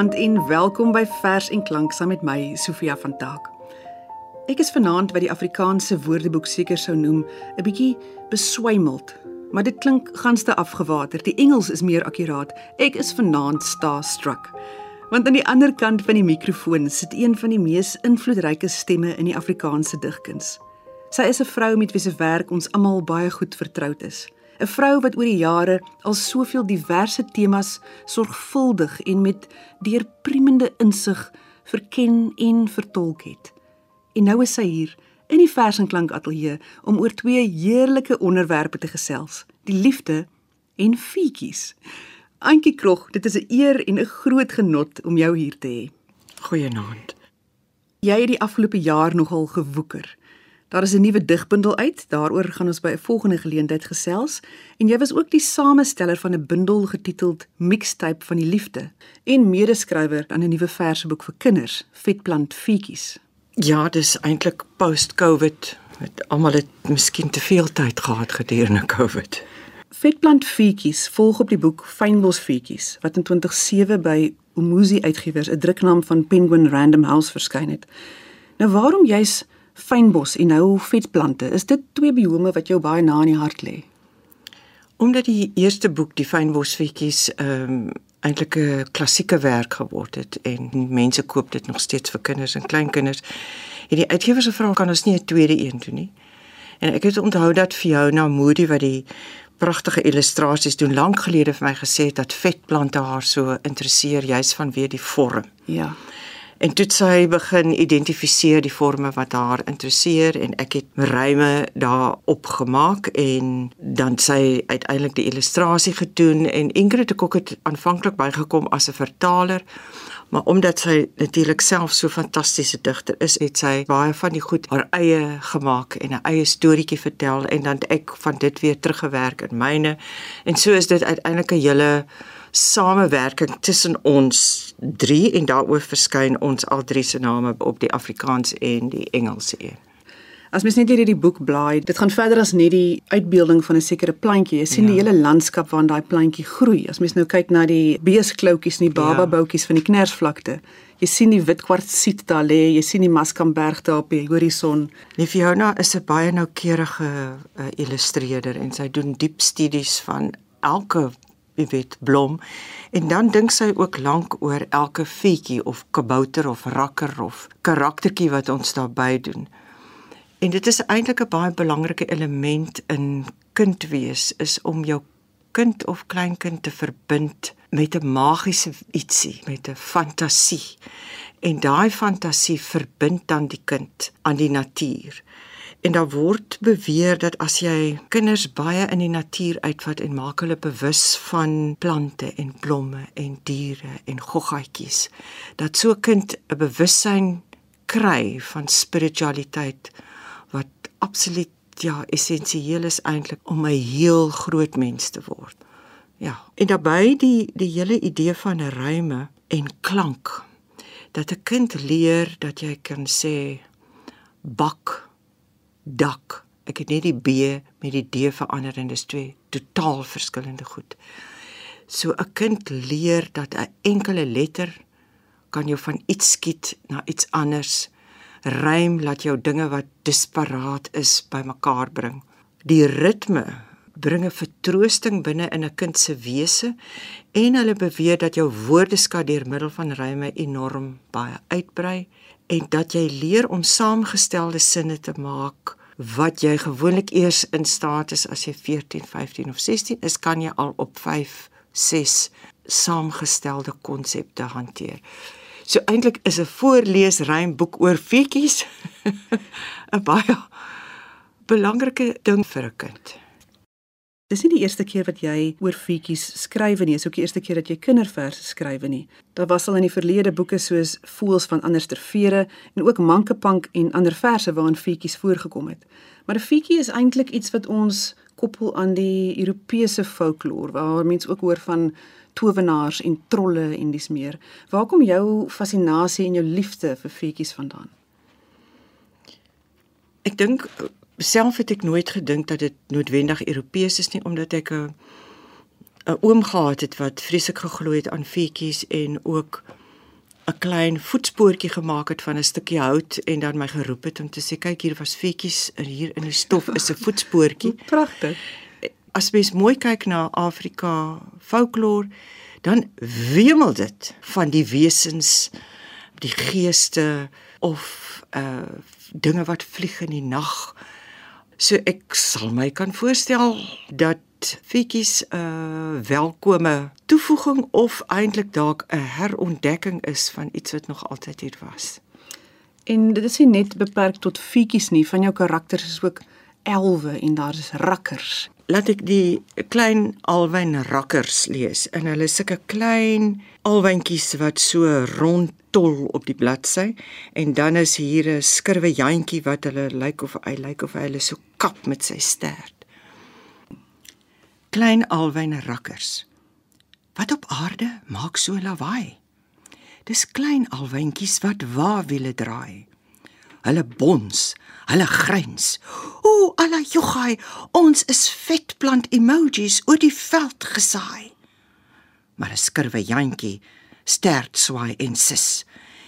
Goeienaand en welkom by Vers en Klank saam met my Sofia van Taak. Ek is vanaand wat die Afrikaanse Woordeboek seker sou noem 'n bietjie beswymeld, maar dit klink ganste afgewater. Die Engels is meer akkuraat. Ek is vanaand starstruck. Want aan die ander kant van die mikrofoon sit een van die mees invloedryke stemme in die Afrikaanse digkuns. Sy is 'n vrou met wie se werk ons almal baie goed vertroud is. 'n vrou wat oor die jare al soveel diverse temas sorgvuldig en met deurpriemende insig verken en vertolk het. En nou is sy hier in die vers en klank ateljee om oor twee heerlike onderwerpe te gesels: die liefde en fietjies. Antjie Krog, dit is 'n eer en 'n groot genot om jou hier te hê. Goeienaand. Jy het die afgelope jaar nogal gewoeker. Daar is 'n nuwe digbundel uit. Daaroor gaan ons by 'n volgende geleentheid gesels. En jy was ook die samesteller van 'n bundel getiteld Mixtape van die Liefde en medeskrywer aan 'n nuwe verseboek vir kinders, Vetplant Fietjies. Ja, dis eintlik post-COVID. Met almal het miskien te veel tyd gehad gedurende COVID. Vetplant Fietjies volg op die boek Fynbos Fietjies wat in 2007 by Umuzi Uitgewers, 'n druknaam van Penguin Random House verskyn het. Nou waarom jy's fynbos en nou vetplante. Is dit twee biome wat jou baie na in die hart lê? Omdat die eerste boek, die fynbosvetjies, ehm um, eintlik 'n klassieke werk geword het en mense koop dit nog steeds vir kinders en kleinkinders. En die uitgewers se vraag kan ons nie 'n tweede een doen nie. En ek het onthou dat Fiona Moody wat die pragtige illustrasies doen lank gelede vir my gesê het dat vetplante haar so interesseer juis vanweë die vorm. Ja. En toe sy begin identifiseer die forme wat haar interesseer en ek het ryme daarop gemaak en dan sy uiteindelik die illustrasie gedoen en Ingrid het ook aanvanklik bygekom as 'n vertaler maar omdat sy natuurlik self so fantastiese digter is het sy baie van die goed haar eie gemaak en 'n eie storieetjie vertel en dan ek van dit weer teruggewerk in myne. En so is dit uiteindelik 'n hele samewerking tussen ons drie en daaroor verskyn ons al drie se name op die Afrikaans en die Engelse een. As mens net hierdie boek blaai, dit gaan verder as net die uitbeelding van 'n sekere plantjie. Jy sien ja. die hele landskap waarin daai plantjie groei. As mens nou kyk na die beeskloutjies en die bababoutjies ja. van die knersvlakte, jy sien die wit kwartsiet daar lê, jy sien die Maskamberg daar op die horison. Fiona is 'n baie noukeurige uh, illustreerder en sy doen diep studies van elke jy weet blom en dan dink sy ook lank oor elke vetjie of kabouter of rakker of karaktertjie wat ons daarby doen. En dit is eintlik 'n baie belangrike element in kind wees is om jou kind of kleinkind te verbind met 'n magiese ietsie, met 'n fantasie. En daai fantasie verbind dan die kind aan die natuur. En daar word beweer dat as jy kinders baie in die natuur uitvat en maak hulle bewus van plante en blomme en diere en goggaatjies, dat so 'n kind 'n bewussyn kry van spiritualiteit wat absoluut ja essensieel is eintlik om 'n heel groot mens te word. Ja, en daarbey die die hele idee van ryme en klank dat 'n kind leer dat jy kan sê bak dak. Ek het net die B met die D verander en dis twee totaal verskillende goed. So 'n kind leer dat 'n enkele letter kan jou van iets skiet na iets anders. Rym laat jou dinge wat disparaat is bymekaar bring. Die ritme bring 'n vertroosting binne in 'n kind se wese en hulle beweer dat jou woordeskat deur middel van ryme enorm baie uitbrei en dat jy leer om saamgestelde sinne te maak wat jy gewoonlik eers in staat is as jy 14, 15 of 16 is, kan jy al op 5, 6 saamgestelde konsepte hanteer. So eintlik is 'n voorleesrym boek oor feetjies 'n baie belangrike ding vir 'n kind. Dis nie die eerste keer wat jy oor fietjies skryf nie, is ook die eerste keer dat jy kinderverse skryf nie. Daar was al in die verlede boeke soos Voels van anderster vere en ook Mankepank en ander verse waarin fietjies voorgekom het. Maar 'n fietjie is eintlik iets wat ons koppel aan die Europese folklore waar mense ook hoor van towenaars en trolle en dis meer. Waar kom jou fascinasie en jou liefde vir fietjies vandaan? Ek dink self het ek nooit gedink dat dit noodwendig Europees is nie omdat ek 'n 'n oom gehad het wat vreeslik geglo het aan feetjies en ook 'n klein voetspoortjie gemaak het van 'n stukkie hout en dan my geroep het om te sê kyk hier was vetjies hier in die stof is 'n voetspoortjie. Pragtig. As mens mooi kyk na Afrika folklore, dan wemel dit van die wesens, die geeste of uh dinge wat vlieg in die nag. So ek sal my kan voorstel dat fietjies 'n uh, welkome toevoeging of eintlik dalk 'n herontdekking is van iets wat nog altyd hier was. En dit is nie net beperk tot fietjies nie, van jou karakters is ook elwe en daar is rakkers. Laat ek die klein alwyn rakkers lees. En hulle sulke klein alwyntjies wat so rondtol op die bladsy en dan is hier 'n skurwe jantjie wat hulle lyk of hy lyk of hy hulle so kap met sy stert klein alwyne rakkers. Wat op aarde maak so lawaai? Dis klein alwyntjies wat waawiele draai. Hulle bons, hulle gryns. O, ala jogai, ons is vetplant emojis oor die veld gesaai. Maar 'n skurwe jantjie stert swaai en sis.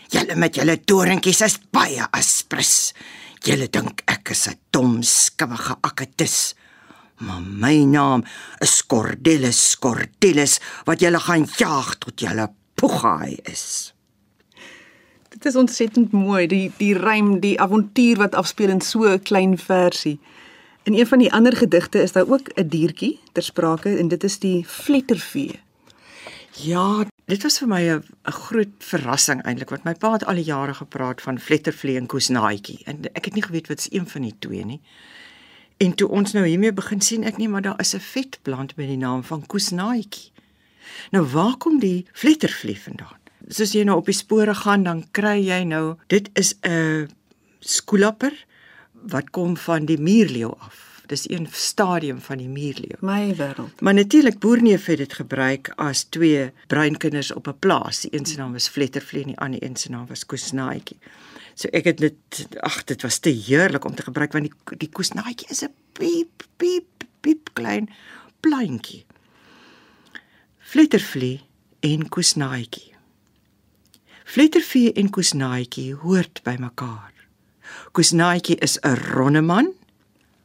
Julle met julle doringkies is baie aspris. Julle dink ek is 'n dom skimmige akketis. Maar my naam is Cordelis Cordelis wat julle gaan jaag tot julle poegaai is. Dit is ontsettend mooi, die die rym, die avontuur wat afspeel in so 'n klein versie. In een van die ander gedigte is daar ook 'n diertjie ter sprake en dit is die vlettervee. Ja, dit was vir my 'n groot verrassing eintlik want my pa het al die jare gepraat van vlettervlee en koesnaaitjie en ek het nie geweet wat se een van die twee nie. En toe ons nou hiermee begin sien ek nie maar daar is 'n vetplant met die naam van koesnaaitjie. Nou waar kom die vlettervlieg vandaan? Soos jy nou op die spore gaan dan kry jy nou dit is 'n skoolapper wat kom van die muurleeu af. Dis een stadium van die muurleeu. My wêreld. Maar natuurlik boerneef het dit gebruik as twee breinkinders op 'n plaas. Die een se naam was Vlettervlieg en die ander een se naam was Koesnaaitjie. So ek het dit ag dit was te heerlik om te gebruik want die die koesnaatjie is 'n piep piep piep klein plantjie. Flittervlie en koesnaatjie. Flittervlie en koesnaatjie hoort by mekaar. Koesnaatjie is 'n ronde man.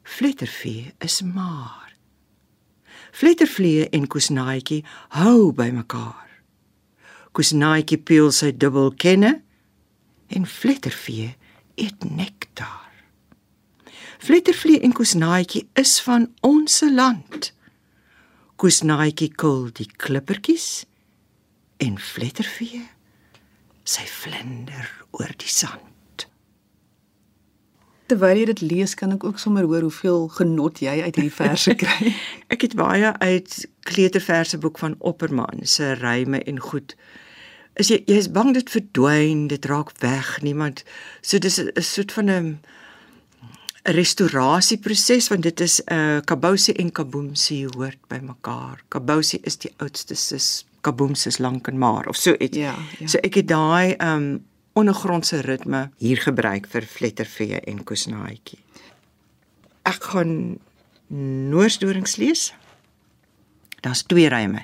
Flittervlie is maar. Flittervlie en koesnaatjie hou by mekaar. Koesnaatjie peel sy dubbel kenne en vlettervee eet nektar. Vlettervlee en koesnaaitjie is van ons land. Koesnaaitjie kul die klippertjies en vlettervee sy vlinder oor die sand. Terwyl jy dit lees, kan ek ook sommer hoor hoeveel genot jy uit hierdie verse kry. ek het baie uit kleuterverse boek van Opperman se ryme en goed is jy jy's bang dit verdwyn, dit raak weg, niemand. So dis 'n soort van 'n restaurasieproses want dit is 'n uh, Kabousie en Kaboomsie hoort by mekaar. Kabousie is die oudste sis, Kaboomsie is lank en maar of so iets. Ja, ja. So ek het daai um ondergrondse ritme hier gebruik vir Vlettervee en Koesnaaitjie. Ek gaan Noordsdorings lees. Daar's twee ryme.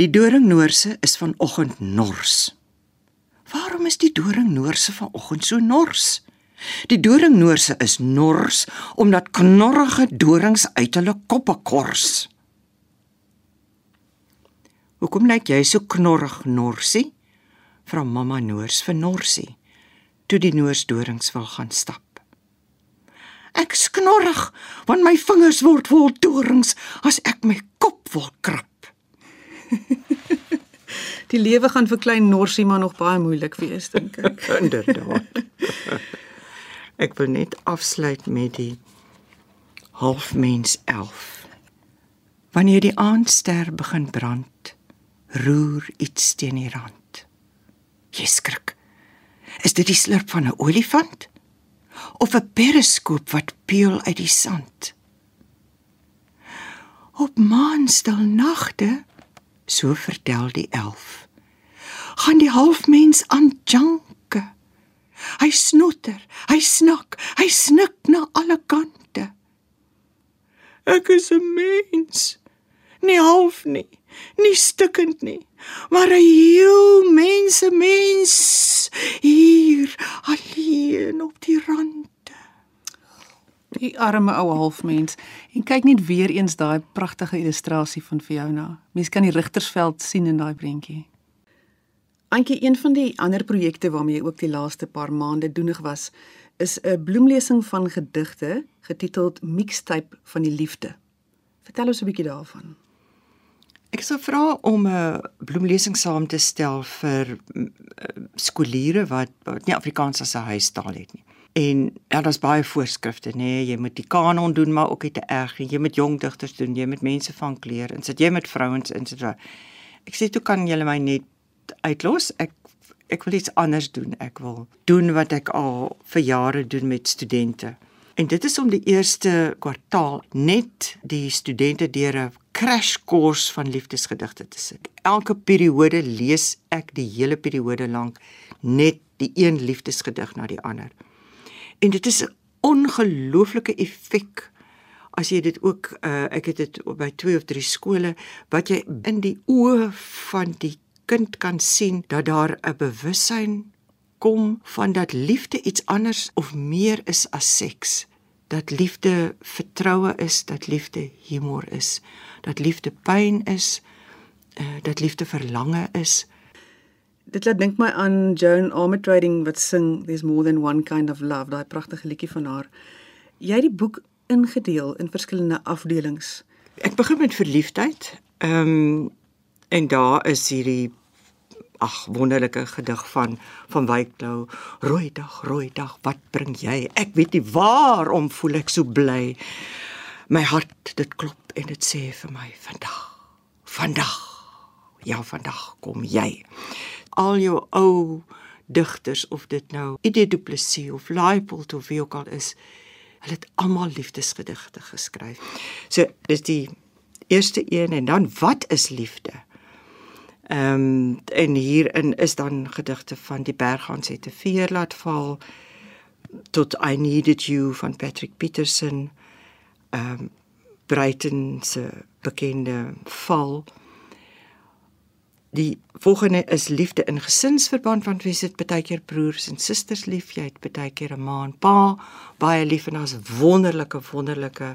Die doringnoorse is vanoggend nors. Waarom is die doringnoorse vanoggend so nors? Die doringnoorse is nors omdat knorrige dorings uit hulle koppe kors. Hoekom lyk jy so knorrig norsie? Vra mamma Noors vir Norsie toe die Noorsdorings wil gaan stap. Ek sknorrig want my vingers word vol dorings as ek my kop wil krap. Die lewe gaan vir klein Norsie maar nog baie moeilik wees dink ek. Inderdaad. Ek wil net afsluit met die halfmens 11. Wanneer die aandster begin brand, roer iets teen die rand. Jy skrik. Is dit die slurp van 'n olifant? Of 'n periskoop wat peel uit die sand? Op maanstil nagte so vertel die elf. Gaan die halfmens aan janke. Hy snotter, hy snak, hy snik na alle kante. Ek is 'n mens, nie half nie, nie stikkend nie, maar 'n heel mense mens hier alleen op die rand. Die arme ou halfmens. En kyk net weer eens daai pragtige illustrasie van Fiona. Mens kan die Rigtersveld sien in daai prentjie. Antjie, een van die ander projekte waarmee jy ook die laaste paar maande doenig was, is 'n bloemlesing van gedigte getiteld Mixtape van die Liefde. Vertel ons 'n bietjie daarvan. Ek sou vra om 'n bloemlesing saam te stel vir skooliere wat, wat nie Afrikaans as 'n huistaal het nie. En ja, daar's baie voorskrifte, nê, nee, jy moet die kanon doen, maar ook dit erg, jy moet jong digters doen, jy moet mense van kleur, en sit jy met vrouens in sit. Ek sê toe kan julle my net uitlos. Ek ek wil iets anders doen. Ek wil doen wat ek al vir jare doen met studente. En dit is om die eerste kwartaal net die studente deur 'n crash course van liefdesgedigte te sit. Elke periode lees ek die hele periode lank net die een liefdesgedig na die ander. En dit is 'n ongelooflike effek as jy dit ook uh, ek het dit by 2 of 3 skole wat jy in die oë van die kind kan sien dat daar 'n bewussyn kom van dat liefde iets anders of meer is as seks. Dat liefde vertroue is, dat liefde humor is, dat liefde pyn is, uh, dat liefde verlange is. Dit laat dink my aan Joan Armatrading wat sing There's more than one kind of love, daai pragtige liedjie van haar. Jy het die boek ingedeel in verskillende afdelings. Ek begin met verliefdheid. Ehm um, en daar is hierdie ag wonderlike gedig van van Wyklou rooi dag rooi dag wat bring jy? Ek weet nie waarom voel ek so bly. My hart dit klop en dit sê vir my vandag vandag ja vandag kom jy. Al jou ou digters of dit nou Idie Du Plessis of Leipold of wie ook al is hulle het almal liefdesgedigte geskryf. So dis die eerste een en dan wat is liefde Ehm um, en hierin is dan gedigte van die Berghans het te veer laat val tot I needed you van Patrick Peterson. Ehm um, Brighton se bekende val. Die volgende is liefde in gesinsverband want wie sit baie keer broers en susters lief, jy het baie keer 'n ma en pa baie lief en daar's wonderlike wonderlike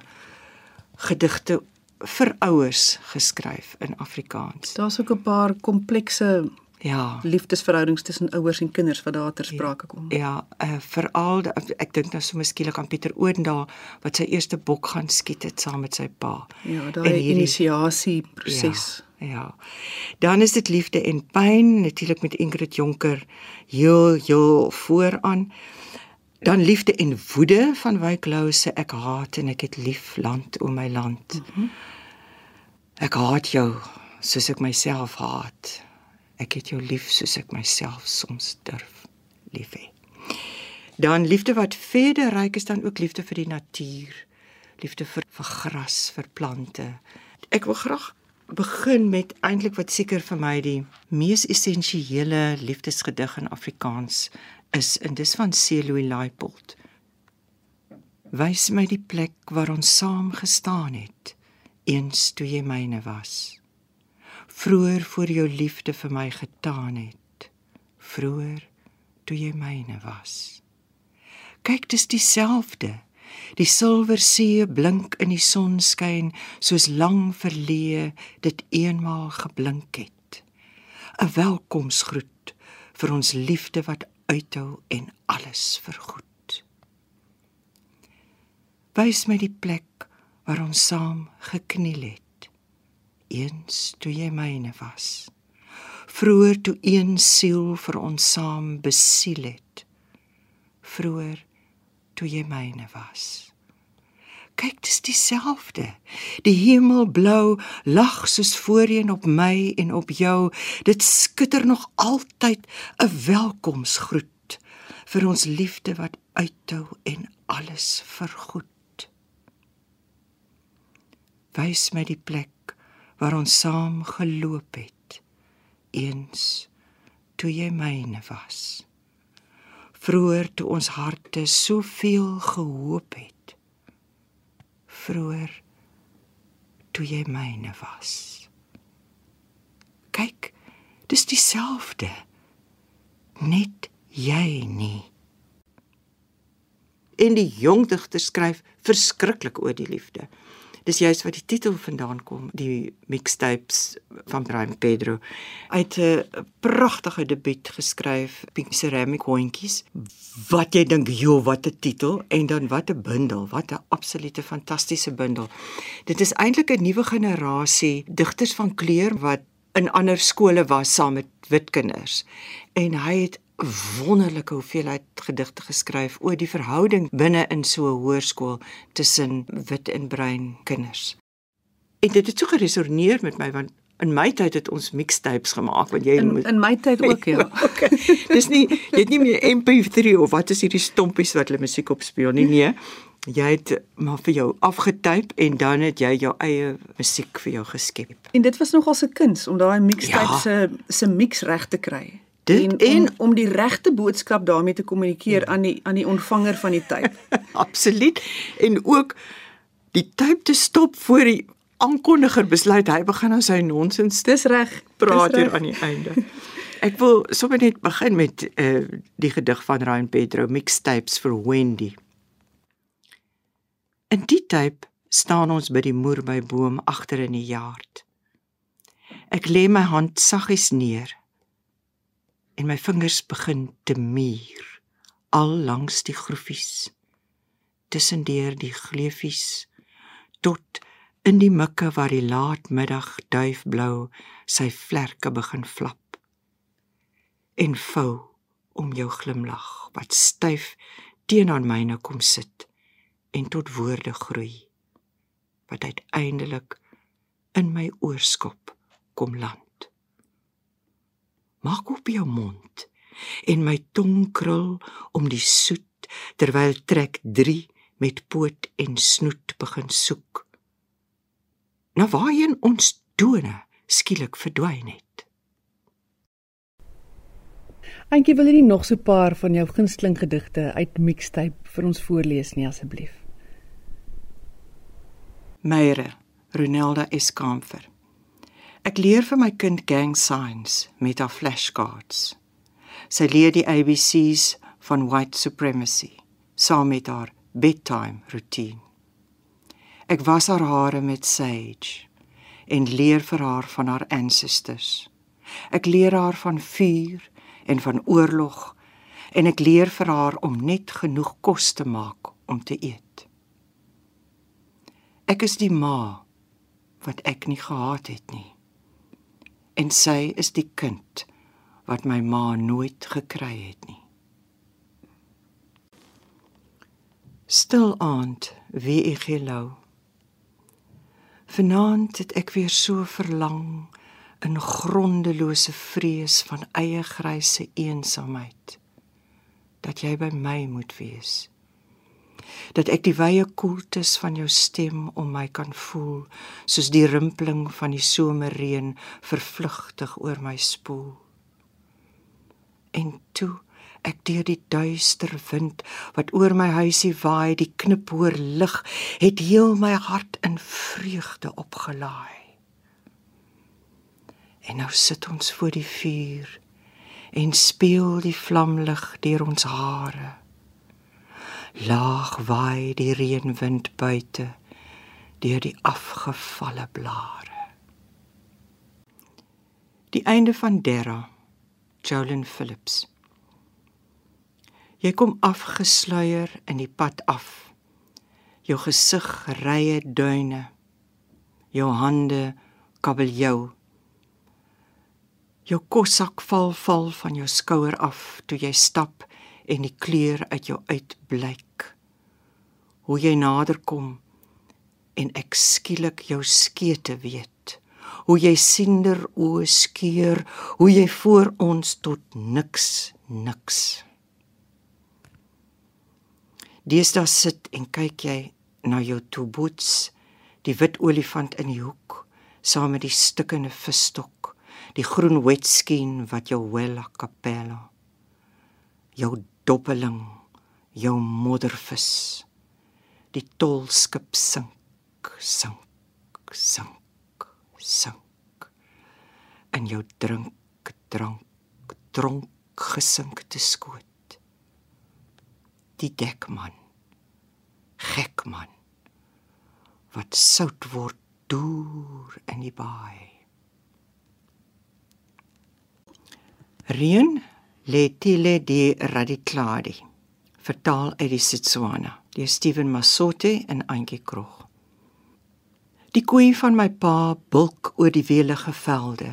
gedigte vir ouers geskryf in Afrikaans. Daar's ook 'n paar komplekse ja, liefdesverhoudings tussen ouers en kinders wat daar ter sprake kom. Ja, uh, veral ek dink nou so miskielik aan Pieter Odendaal wat sy eerste bok gaan skiet het saam met sy pa. Ja, daai inisiasie proses. Ja, ja. Dan is dit liefde en pyn natuurlik met Ingrid Jonker heel heel vooraan. Dan liefde en woede van Wyklou se ek haat en ek het lief land o my land. Mm -hmm. Ek haat jou soos ek myself haat. Ek het jou lief soos ek myself soms durf lief hê. Dan liefde wat verder reik is dan ook liefde vir die natuur. Liefde vir vir gras, vir plante. Ek wil graag begin met eintlik wat seker vir my die mees essensiële liefdesgedig in Afrikaans is en dis van Celoy Laipold. Wys my die plek waar ons saam gestaan het, eens toe jy myne was. Vroer voor jou liefde vir my getaan het, vroer toe jy myne was. Kyk, dis dieselfde. Die silwer see blink in die sonskyn soos lang verlee dit eenmaal geblink het. 'n Welkomsgroet vir ons liefde wat uithou en alles vergoed. Wys my die plek waar ons saam gekniel het, eens toe jy myne was. Vroer toe een siel vir ons saam besiel het. Vroer toe jy myne was. Kyk, dis dieselfde. Die hemelblou lag soos voorheen op my en op jou. Dit skitter nog altyd 'n welkomsgroet vir ons liefde wat uithou en alles vergoed. Wys my die plek waar ons saam geloop het, eens toe jy myne was. Vroer toe ons harte soveel gehoop het vroeër toe jy myne was. kyk, dis dieselfde. Net jy nie. En die jong digter skryf verskriklik oor die liefde. Dis juist wat die titel vandaan kom, die mixtapes van Brian Pedro. Het 'n pragtige debuut geskryf, Pink Ceramic Hondjies. Wat jy dink, "Jo, wat 'n titel" en dan wat 'n bundel, wat 'n absolute fantastiese bundel. Dit is eintlik 'n nuwe generasie digters van kleur wat in ander skole was saam met wit kinders. En hy het wonderlike hoeveelheid gedigte geskryf oor die verhouding binne in so 'n hoërskool tussen wit en bruin kinders. En dit het so geresoneer met my want in my tyd het ons mixtapes gemaak want jy in, moet... in my tyd ook ja. okay. Dis nie jy het nie meer MP3 of wat is hierdie stompies wat hulle musiek op speel nie nee. Jy het maar vir jou afgetyp en dan het jy jou eie musiek vir jou geskep. En dit was nogal 'n kuns om daai mixtape ja. se se mix reg te kry dit en, en om, om die regte boodskap daarmee te kommunikeer ja. aan die aan die ontvanger van die tyd. Absoluut. En ook die tyd te stop voor die aankondiger besluit hy begin aan sy nonsens. Dis reg. Praat hier aan die einde. Ek wil sommer net begin met uh die gedig van Ryan Pedro Mixtapes vir Wendy. In die tyd staan ons by die moerbyboom agter in die jaard. Ek lê my hand saggies neer en my vingers begin te muur al langs die groefies tussen deur die gleufies tot in die mikke waar die laatmiddag duifblou sy vlerke begin flap. En vou om jou glimlag wat styf teenoor myne kom sit en tot woorde groei wat uiteindelik in my oorskop kom land maak op jou mond en my tong krul om die soet terwyl trek 3 met poot en snoet begin soek. Na waarheen ons tone skielik verdwyn het. Antjie wil jy nog so 'n paar van jou gunsteling gedigte uit mixtape vir ons voorlees nie asseblief? Meire Ronelda Eskamfer Ek leer vir my kind gang signs met haar flashcards. Sy leer die ABC's van white supremacy saam met haar bedtime routine. Ek was haar hare met sage en leer vir haar van haar ancestors. Ek leer haar van vuur en van oorlog en ek leer vir haar om net genoeg kos te maak om te eet. Ek is die ma wat ek nie gehad het nie en sy is die kind wat my ma nooit gekry het nie. Stil aand, wie ek gelou. Vanaand het ek weer so verlang in grondelose vrees van eie grysse eensaamheid dat jy by my moet wees dat ek die wye koeltes van jou stem om my kan voel soos die rimpeling van die somerreën vervlugtig oor my spoel. En toe ek deur die duister wind wat oor my huisie waai die kniphoor lig het heel my hart in vreugde opgelaai. En nou sit ons voor die vuur en speel die vlamlig deur ons hare Laag waai die reënwind buite deur die afgevalle blare. Die einde van Dera, Jolyn Phillips. Jy kom afgesluier in die pad af. Jou gesig rye duine. Jou hande kabeljou. Jou kossak val val van jou skouer af toe jy stap en die kleur uit jou uitblyk. Hoe jy nader kom en ek skielik jou skete weet. Hoe jy siender oë skeur, hoe jy voor ons tot niks niks. Daar sit en kyk jy na jou toeboots, die wit olifant in die hoek, saam met die stukkende visstok, die groen wetskien wat jou wella kapella jou doppeling, jou moddervis. Die tolskip sink, sink, sink, sink. in jou drink drank dronk gesinkte skoot. Die dekman gekman wat sout word deur in die baai. Reën letile di radicladi vertaal uit die Setswana deur Steven Masote in Antjie Krog Die koei van my pa bulk oor die welige velde.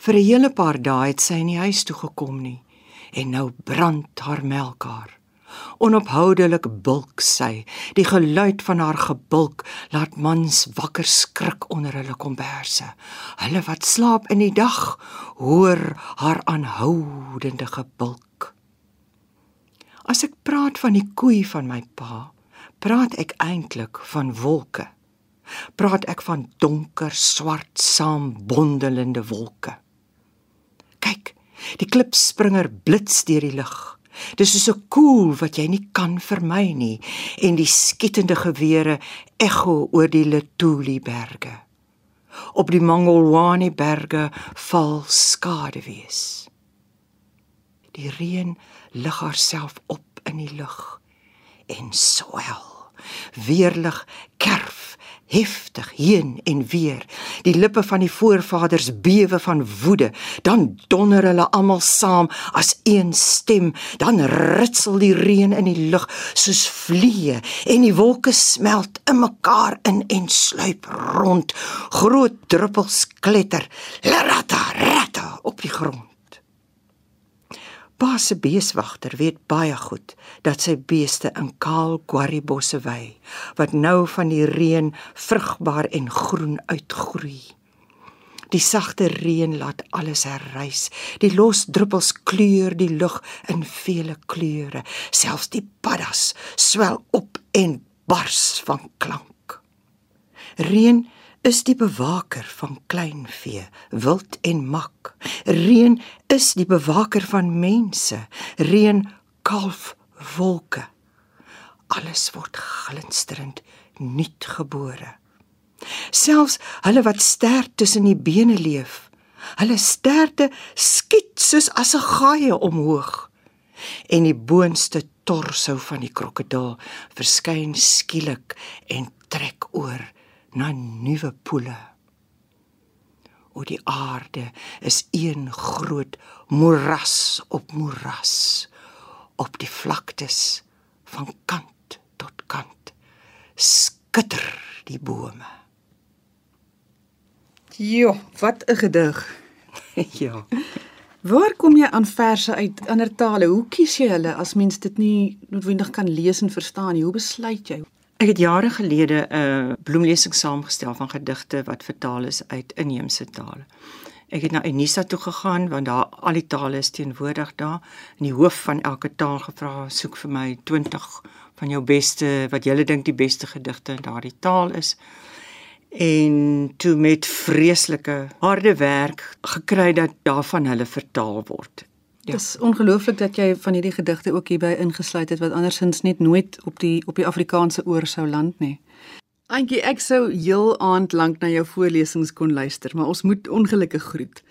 Vir 'n hele paar dae het sy nie huis toe gekom nie en nou brand haar melkar. Onophoudelik bulk sy. Die geluid van haar gebulk laat mans wakker skrik onder hulle komberse. Hulle wat slaap in die dag, hoor haar aanhoudende gebulk. As ek praat van die koei van my pa, praat ek eintlik van wolke praat ek van donker swart saambondelende wolke. Kyk, die klipspringer blits deur die lug. Dis so 'n koel wat jy nie kan vermy nie en die skietende gewere ekho oor die Letuli berge. Op die Mangolwani berge val skade wees. Die reën lig haarself op in die lug en swel. Weerlig kerf heftig heen en weer. Die lippe van die voorvaders bewe van woede. Dan donder hulle almal saam as een stem. Dan ritsel die reën in die lug soos vliee en die wolke smelt in mekaar in en sluip rond. Groot druppels kletter. Rata rata op die grond. Pa se beeswagter weet baie goed dat sy beeste in kaal quarrybosse wy wat nou van die reën vrugbaar en groen uitgroei. Die sagte reën laat alles herrys. Die los druppels kleur die lug in vele kleure. Selfs die paddas swel op en bars van klank. Reën is die bewaker van kleinvee, wild en mak. Reën is die bewaker van mense. Reën kalf wolke. Alles word glinsterend nuut gebore. Selfs hulle wat ster tussen die bene leef, hulle sterte skiet soos as 'n gaie omhoog. En die boonste torso van die krokodil verskyn skielik en trek oor na nuwe poele. O die aarde is een groot moeras op moeras op die vlaktes van kant tot kant skitter die bome. Jo, wat 'n gedig. ja. Waar kom jy aan verse uit ander tale? Hoe kies jy hulle as mens dit nie noodwendig kan lees en verstaan nie? Hoe besluit jy? Ek het jare gelede 'n uh, bloemlesing saamgestel van gedigte wat vertaal is uit inheemse tale. Ek het na Unisa toe gegaan want daar al die tale is teenwoordig daar. In die hoof van elke taal gevra, soek vir my 20 van jou beste wat jy dink die beste gedigte in daardie taal is. En toe met vreeslike harde werk gekry dat daarvan hulle vertaal word. Ja. Dit is ongelooflik dat jy van hierdie gedigte ook hierby ingesluit het wat andersins net nooit op die op die Afrikaanse oor sou land nie. Antjie, ek sou heel aand lank na jou voorlesings kon luister, maar ons moet ongelukkig groet.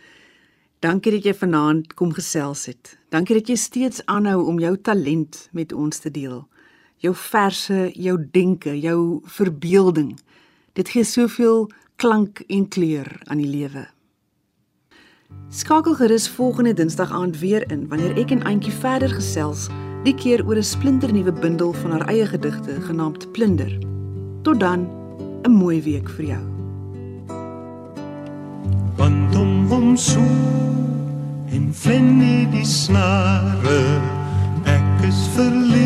Dankie dat jy vanaand kom gesels het. Dankie dat jy steeds aanhou om jou talent met ons te deel. Jou verse, jou denke, jou verbeelding. Dit gee soveel klank en kleur aan die lewe. Skakel gerus volgende Dinsdag aand weer in wanneer ek en Auntie verder gesels, die keer oor 'n splinternuwe bundel van haar eie gedigte genaamd Plunder. Tot dan, 'n mooi week vir jou. Want om hom so en flennie die snare ek is verlief